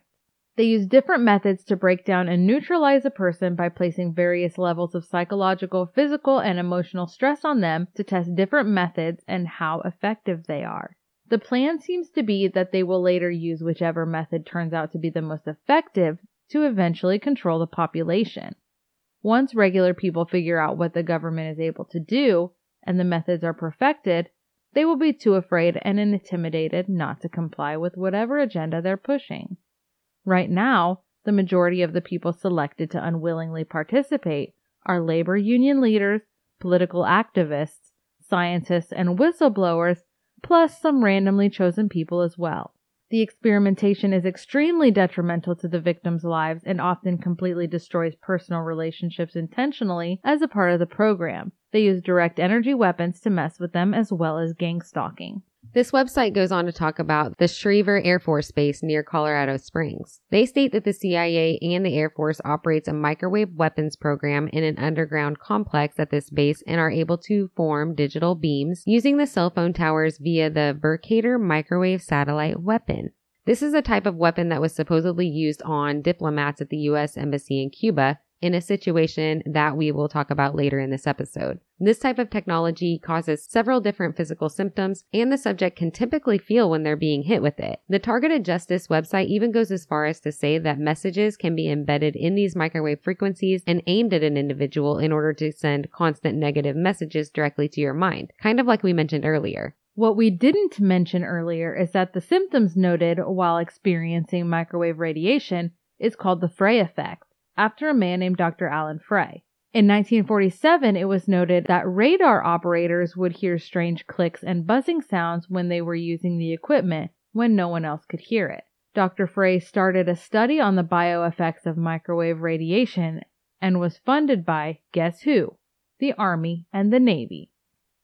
They use different methods to break down and neutralize a person by placing various levels of psychological, physical, and emotional stress on them to test different methods and how effective they are. The plan seems to be that they will later use whichever method turns out to be the most effective to eventually control the population. Once regular people figure out what the government is able to do and the methods are perfected, they will be too afraid and intimidated not to comply with whatever agenda they're pushing. Right now, the majority of the people selected to unwillingly participate are labor union leaders, political activists, scientists, and whistleblowers plus some randomly chosen people as well. The experimentation is extremely detrimental to the victims' lives and often completely destroys personal relationships intentionally as a part of the program. They use direct energy weapons to mess with them as well as gang stalking. This website goes on to talk about the Schriever Air Force Base near Colorado Springs. They state that the CIA and the Air Force operates a microwave weapons program in an underground complex at this base and are able to form digital beams using the cell phone towers via the Vercator microwave satellite weapon. This is a type of weapon that was supposedly used on diplomats at the U.S. Embassy in Cuba in a situation that we will talk about later in this episode. This type of technology causes several different physical symptoms, and the subject can typically feel when they're being hit with it. The Targeted Justice website even goes as far as to say that messages can be embedded in these microwave frequencies and aimed at an individual in order to send constant negative messages directly to your mind, kind of like we mentioned earlier. What we didn't mention earlier is that the symptoms noted while experiencing microwave radiation is called the Frey effect after a man named Dr. Alan Frey. In 1947, it was noted that radar operators would hear strange clicks and buzzing sounds when they were using the equipment when no one else could hear it. Dr. Frey started a study on the bioeffects of microwave radiation and was funded by, guess who? The Army and the Navy.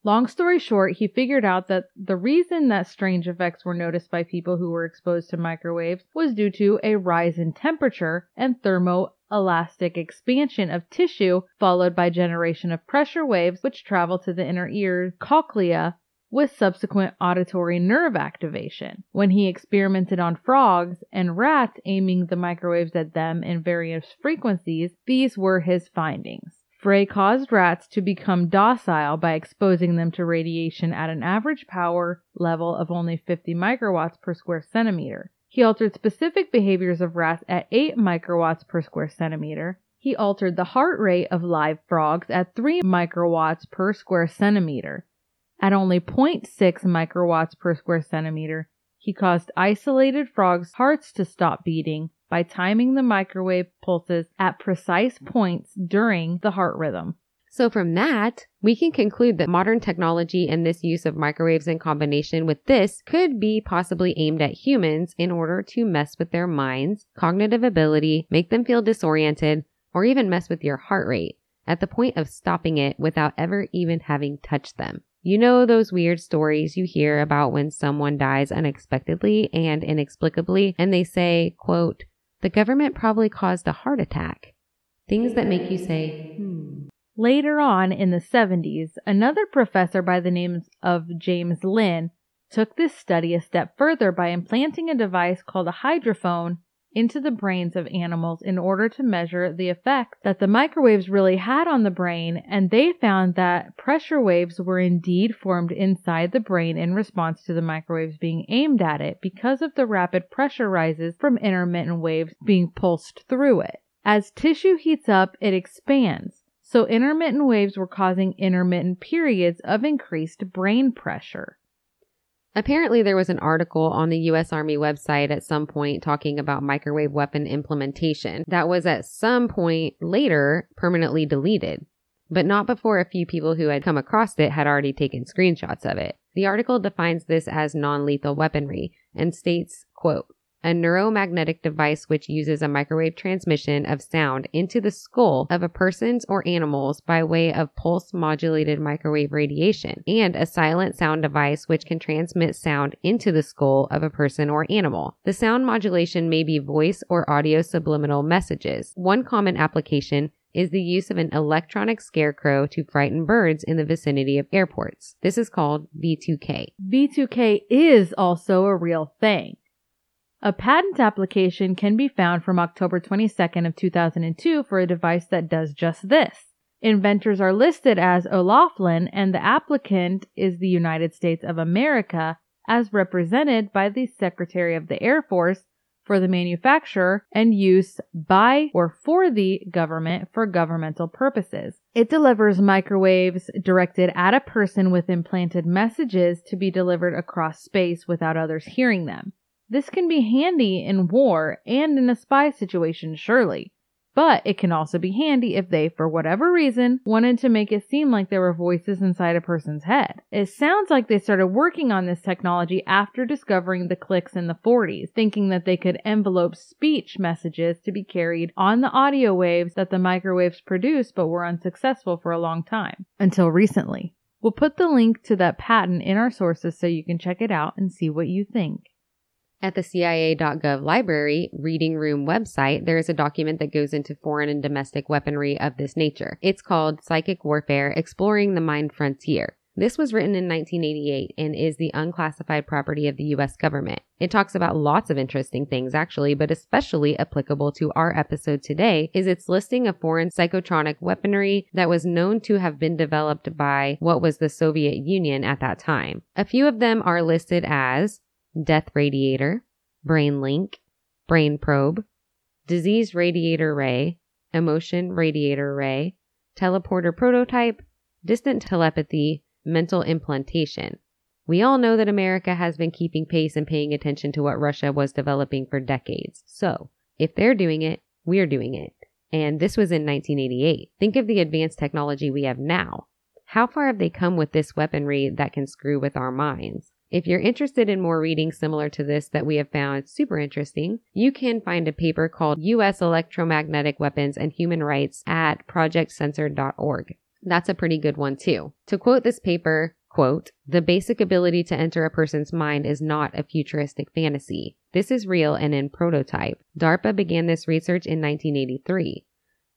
Long story short, he figured out that the reason that strange effects were noticed by people who were exposed to microwaves was due to a rise in temperature and thermoelastic expansion of tissue, followed by generation of pressure waves which travel to the inner ear cochlea with subsequent auditory nerve activation. When he experimented on frogs and rats aiming the microwaves at them in various frequencies, these were his findings. Frey caused rats to become docile by exposing them to radiation at an average power level of only 50 microwatts per square centimeter. He altered specific behaviors of rats at 8 microwatts per square centimeter. He altered the heart rate of live frogs at 3 microwatts per square centimeter. At only 0.6 microwatts per square centimeter, he caused isolated frogs' hearts to stop beating by timing the microwave pulses at precise points during the heart rhythm. So from that, we can conclude that modern technology and this use of microwaves in combination with this could be possibly aimed at humans in order to mess with their minds, cognitive ability, make them feel disoriented, or even mess with your heart rate at the point of stopping it without ever even having touched them. You know those weird stories you hear about when someone dies unexpectedly and inexplicably and they say, quote, the government probably caused a heart attack. Things that make you say, hmm. Later on in the 70s, another professor by the name of James Lin took this study a step further by implanting a device called a hydrophone into the brains of animals in order to measure the effect that the microwaves really had on the brain, and they found that pressure waves were indeed formed inside the brain in response to the microwaves being aimed at it because of the rapid pressure rises from intermittent waves being pulsed through it. As tissue heats up, it expands. So intermittent waves were causing intermittent periods of increased brain pressure. Apparently, there was an article on the U.S. Army website at some point talking about microwave weapon implementation that was at some point later permanently deleted. but not before a few people who had come across it had already taken screenshots of it. The article defines this as non-lethal weaponry and states, quote, a neuromagnetic device which uses a microwave transmission of sound into the skull of a person's or animal's by way of pulse modulated microwave radiation, and a silent sound device which can transmit sound into the skull of a person or animal. The sound modulation may be voice or audio subliminal messages. One common application is the use of an electronic scarecrow to frighten birds in the vicinity of airports. This is called V2K. V2K is also a real thing. A patent application can be found from October 22nd of 2002 for a device that does just this. Inventors are listed as O'Loughlin and the applicant is the United States of America as represented by the Secretary of the Air Force for the manufacturer and use by or for the government for governmental purposes. It delivers microwaves directed at a person with implanted messages to be delivered across space without others hearing them. This can be handy in war and in a spy situation, surely. But it can also be handy if they, for whatever reason, wanted to make it seem like there were voices inside a person's head. It sounds like they started working on this technology after discovering the clicks in the 40s, thinking that they could envelope speech messages to be carried on the audio waves that the microwaves produce, but were unsuccessful for a long time. Until recently. We'll put the link to that patent in our sources so you can check it out and see what you think. At the CIA.gov library reading room website, there is a document that goes into foreign and domestic weaponry of this nature. It's called Psychic Warfare Exploring the Mind Frontier. This was written in 1988 and is the unclassified property of the US government. It talks about lots of interesting things actually, but especially applicable to our episode today is its listing of foreign psychotronic weaponry that was known to have been developed by what was the Soviet Union at that time. A few of them are listed as death radiator, brain link, brain probe, disease radiator ray, emotion radiator ray, teleporter prototype, distant telepathy, mental implantation. We all know that America has been keeping pace and paying attention to what Russia was developing for decades. So, if they're doing it, we're doing it. And this was in 1988. Think of the advanced technology we have now. How far have they come with this weaponry that can screw with our minds? If you're interested in more reading similar to this that we have found super interesting, you can find a paper called U.S. Electromagnetic Weapons and Human Rights at projectcensored.org. That's a pretty good one too. To quote this paper, quote, the basic ability to enter a person's mind is not a futuristic fantasy. This is real and in prototype. DARPA began this research in 1983.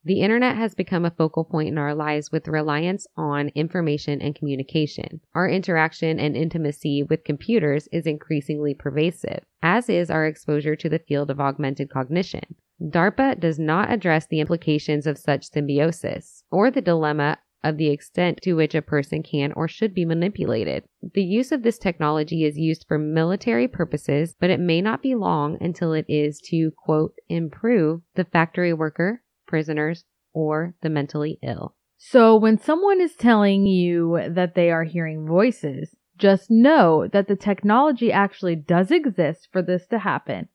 The internet has become a focal point in our lives with reliance on information and communication. Our interaction and intimacy with computers is increasingly pervasive, as is our exposure to the field of augmented cognition. DARPA does not address the implications of such symbiosis or the dilemma of the extent to which a person can or should be manipulated. The use of this technology is used for military purposes, but it may not be long until it is to, quote, improve the factory worker, prisoners, or the mentally ill. So when someone is telling you that they are hearing voices, just know that the technology actually does exist for this to happen.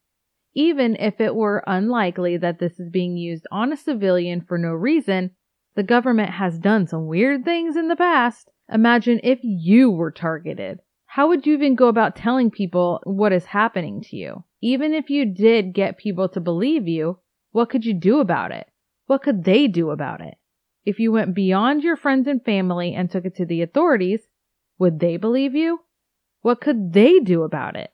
Even if it were unlikely that this is being used on a civilian for no reason, the government has done some weird things in the past. Imagine if you were targeted. How would you even go about telling people what is happening to you? Even if you did get people to believe you, what could you do about it? What could they do about it? If you went beyond your friends and family and took it to the authorities, would they believe you? What could they do about it?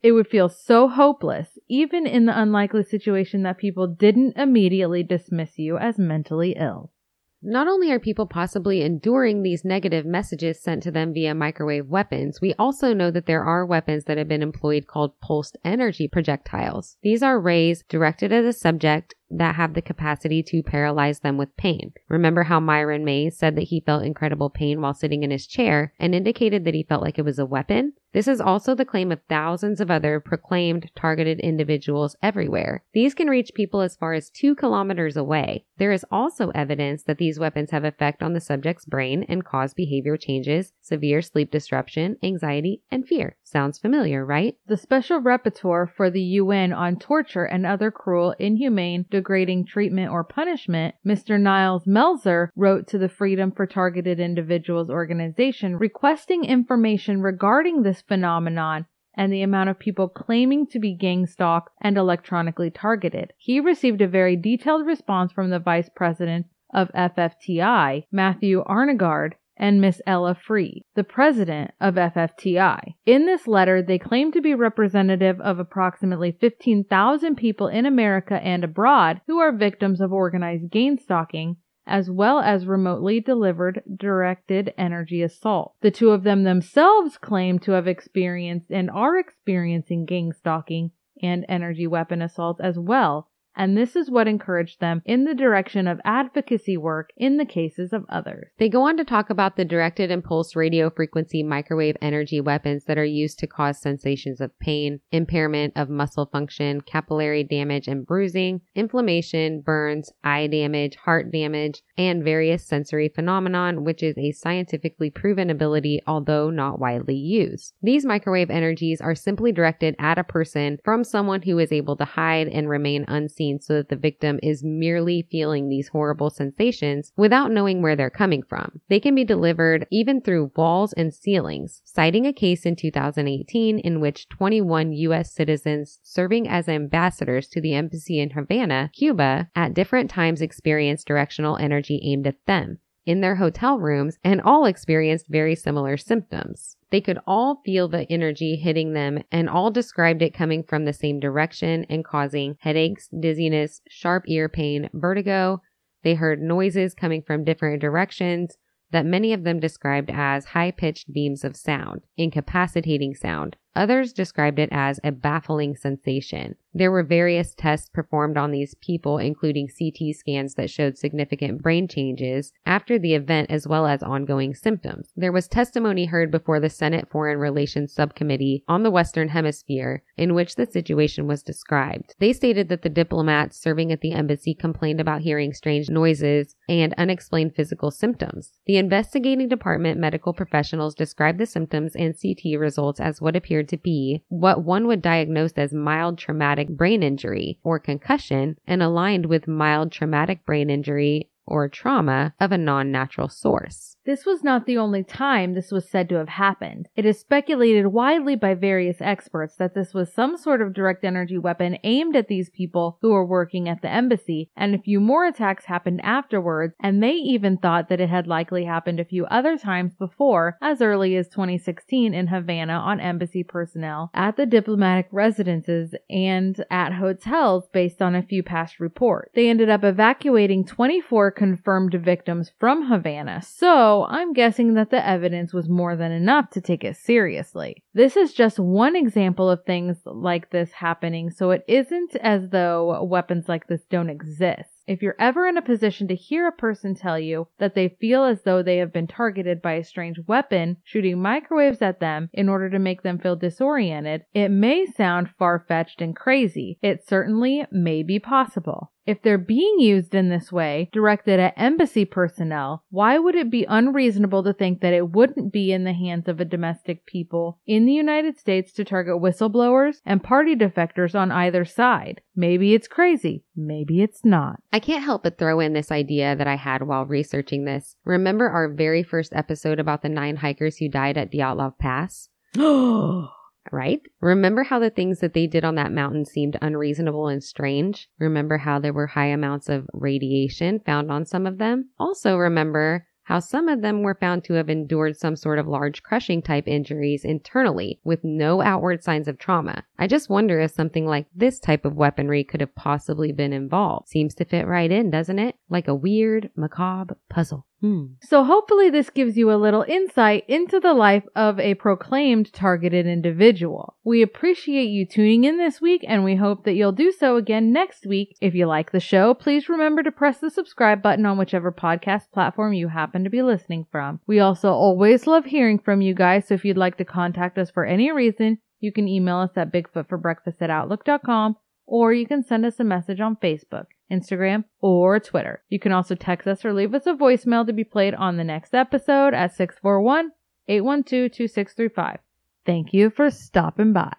It would feel so hopeless, even in the unlikely situation that people didn't immediately dismiss you as mentally ill. Not only are people possibly enduring these negative messages sent to them via microwave weapons, we also know that there are weapons that have been employed called pulsed energy projectiles. These are rays directed at a subject that have the capacity to paralyze them with pain. Remember how Myron Mays said that he felt incredible pain while sitting in his chair and indicated that he felt like it was a weapon? This is also the claim of thousands of other proclaimed targeted individuals everywhere. These can reach people as far as two kilometers away. There is also evidence that these weapons have effect on the subject's brain and cause behavior changes, severe sleep disruption, anxiety, and fear. Sounds familiar, right? The Special Rapporteur for the UN on torture and other cruel, inhumane, degrading treatment or punishment, Mr. Niles Melzer, wrote to the Freedom for Targeted Individuals organization requesting information regarding this phenomenon and the amount of people claiming to be gang stalked and electronically targeted. He received a very detailed response from the Vice President of FFTI, Matthew Arnegard, and Miss Ella Free, the president of FFTI. In this letter, they claim to be representative of approximately 15,000 people in America and abroad who are victims of organized gang stalking as well as remotely delivered directed energy assault. The two of them themselves claim to have experienced and are experiencing gang stalking and energy weapon assaults as well, and this is what encouraged them in the direction of advocacy work in the cases of others. They go on to talk about the directed impulse radio frequency microwave energy weapons that are used to cause sensations of pain, impairment of muscle function, capillary damage and bruising, inflammation, burns, eye damage, heart damage, and various sensory phenomenon, which is a scientifically proven ability, although not widely used. These microwave energies are simply directed at a person from someone who is able to hide and remain unseen so that the victim is merely feeling these horrible sensations without knowing where they're coming from. They can be delivered even through walls and ceilings, citing a case in 2018 in which 21 U.S. citizens serving as ambassadors to the embassy in Havana, Cuba, at different times experienced directional energy aimed at them in their hotel rooms and all experienced very similar symptoms. They could all feel the energy hitting them and all described it coming from the same direction and causing headaches, dizziness, sharp ear pain, vertigo. They heard noises coming from different directions that many of them described as high pitched beams of sound, incapacitating sound. Others described it as a baffling sensation. There were various tests performed on these people, including CT scans that showed significant brain changes after the event as well as ongoing symptoms. There was testimony heard before the Senate Foreign Relations Subcommittee on the Western Hemisphere in which the situation was described. They stated that the diplomats serving at the embassy complained about hearing strange noises and unexplained physical symptoms. The investigating department medical professionals described the symptoms and CT results as what appeared to be what one would diagnose as mild traumatic brain injury or concussion and aligned with mild traumatic brain injury or trauma of a non natural source. This was not the only time this was said to have happened. It is speculated widely by various experts that this was some sort of direct energy weapon aimed at these people who were working at the embassy, and a few more attacks happened afterwards, and they even thought that it had likely happened a few other times before, as early as 2016 in Havana on embassy personnel, at the diplomatic residences, and at hotels based on a few past reports. They ended up evacuating 24 confirmed victims from Havana, so I'm guessing that the evidence was more than enough to take it seriously. This is just one example of things like this happening, so it isn't as though weapons like this don't exist. If you're ever in a position to hear a person tell you that they feel as though they have been targeted by a strange weapon shooting microwaves at them in order to make them feel disoriented, it may sound far fetched and crazy. It certainly may be possible. If they're being used in this way, directed at embassy personnel, why would it be unreasonable to think that it wouldn't be in the hands of a domestic people in the United States to target whistleblowers and party defectors on either side? Maybe it's crazy. Maybe it's not. I can't help but throw in this idea that I had while researching this. Remember our very first episode about the nine hikers who died at Dyatlov Pass? [gasps] [gasps] [gasps] right? Remember how the things that they did on that mountain seemed unreasonable and strange? Remember how there were high amounts of radiation found on some of them? Also remember how some of them were found to have endured some sort of large crushing type injuries internally with no outward signs of trauma. I just wonder if something like this type of weaponry could have possibly been involved. Seems to fit right in, doesn't it? Like a weird, macabre puzzle. Hmm. So hopefully this gives you a little insight into the life of a proclaimed targeted individual. We appreciate you tuning in this week and we hope that you'll do so again next week. If you like the show, please remember to press the subscribe button on whichever podcast platform you happen to be listening from. We also always love hearing from you guys, so if you'd like to contact us for any reason, you can email us at bigfootforbreakfast at outlook.com or you can send us a message on Facebook, Instagram, or Twitter. You can also text us or leave us a voicemail to be played on the next episode at 641 812 2635. Thank you for stopping by.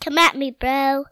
Come at me, bro.